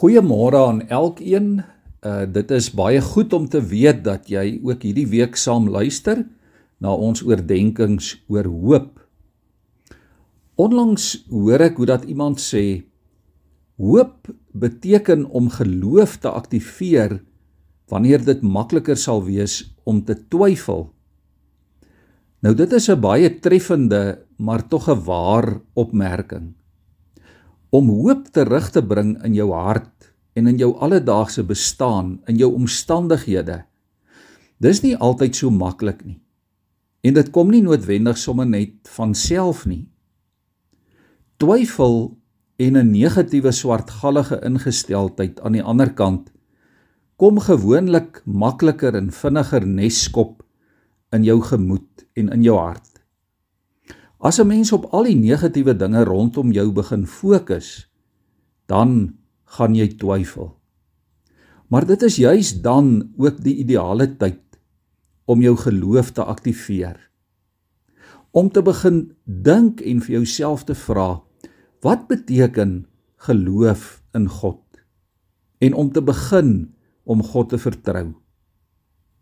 Goeiemôre aan elkeen. Uh dit is baie goed om te weet dat jy ook hierdie week saam luister na ons oordeenkings oor hoop. Onlangs hoor ek hoe dat iemand sê hoop beteken om geloof te aktiveer wanneer dit makliker sal wees om te twyfel. Nou dit is 'n baie treffende maar tog 'n waar opmerking om hoop terug te bring in jou hart en in jou alledaagse bestaan, in jou omstandighede. Dis nie altyd so maklik nie. En dit kom nie noodwendig sommer net van self nie. Twyfel en 'n negatiewe swartgallige ingesteldheid aan die ander kant kom gewoonlik makliker en vinniger neskop in jou gemoed en in jou hart. As 'n mens op al die negatiewe dinge rondom jou begin fokus, dan gaan jy twyfel. Maar dit is juis dan ook die ideale tyd om jou geloof te aktiveer. Om te begin dink en vir jouself te vra, wat beteken geloof in God? En om te begin om God te vertrou.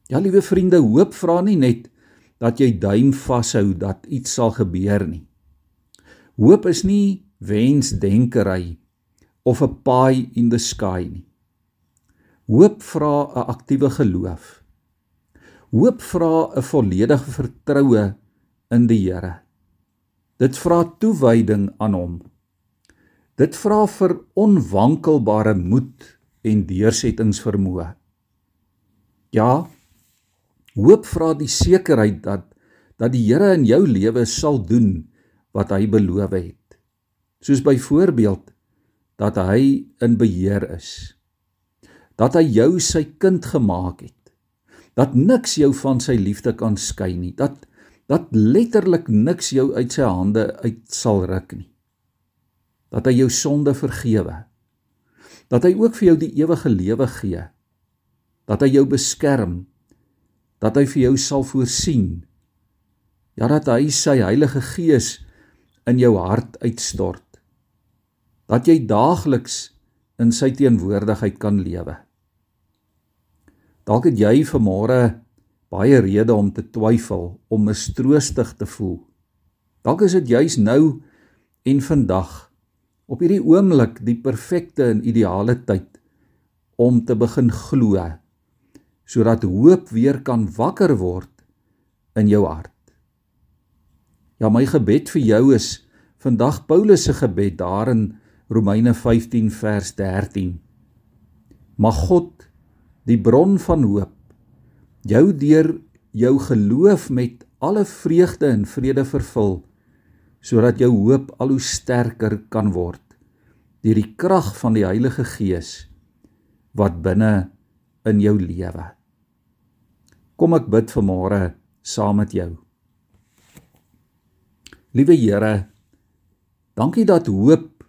Ja, liewe vriende, hoop vra nie net dat jy duim vashou dat iets sal gebeur nie. Hoop is nie wensdenkery of 'n pie in the sky nie. Hoop vra 'n aktiewe geloof. Hoop vra 'n volledige vertroue in die Here. Dit vra toewyding aan hom. Dit vra vir onwankelbare moed en deursettingsvermoë. Ja, Hoop vra die sekerheid dat dat die Here in jou lewe sal doen wat hy beloof het. Soos byvoorbeeld dat hy in beheer is. Dat hy jou sy kind gemaak het. Dat niks jou van sy liefde kan skei nie. Dat dat letterlik niks jou uit sy hande uit sal ruk nie. Dat hy jou sonde vergewe. Dat hy ook vir jou die ewige lewe gee. Dat hy jou beskerm dat hy vir jou sal voorsien. Ja dat hy sy Heilige Gees in jou hart uitstort. Dat jy daagliks in sy teenwoordigheid kan lewe. Dalk het jy vanmôre baie redes om te twyfel, om mistroostig te voel. Dalk is dit juis nou en vandag op hierdie oomblik die perfekte en ideale tyd om te begin glo sodat hoop weer kan wakker word in jou hart. Ja, my gebed vir jou is vandag Paulus se gebed daar in Romeine 15 vers 13. Mag God die bron van hoop jou deur jou geloof met alle vreugde en vrede vervul sodat jou hoop al hoe sterker kan word deur die krag van die Heilige Gees wat binne in jou lewe. Kom ek bid vanmôre saam met jou. Liewe Here, dankie dat hoop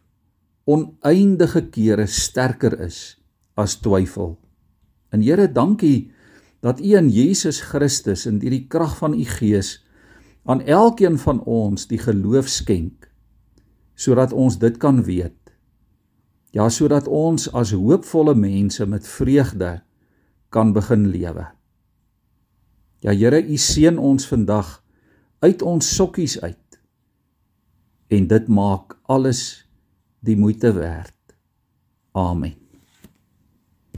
oneindige kere sterker is as twyfel. En Here, dankie dat U in Jesus Christus en deur die krag van U Gees aan elkeen van ons die geloof skenk sodat ons dit kan weet. Ja, sodat ons as hoopvolle mense met vreugde kan begin lewe. Ja Here, U seën ons vandag uit ons sokkies uit. En dit maak alles die moeite werd. Amen.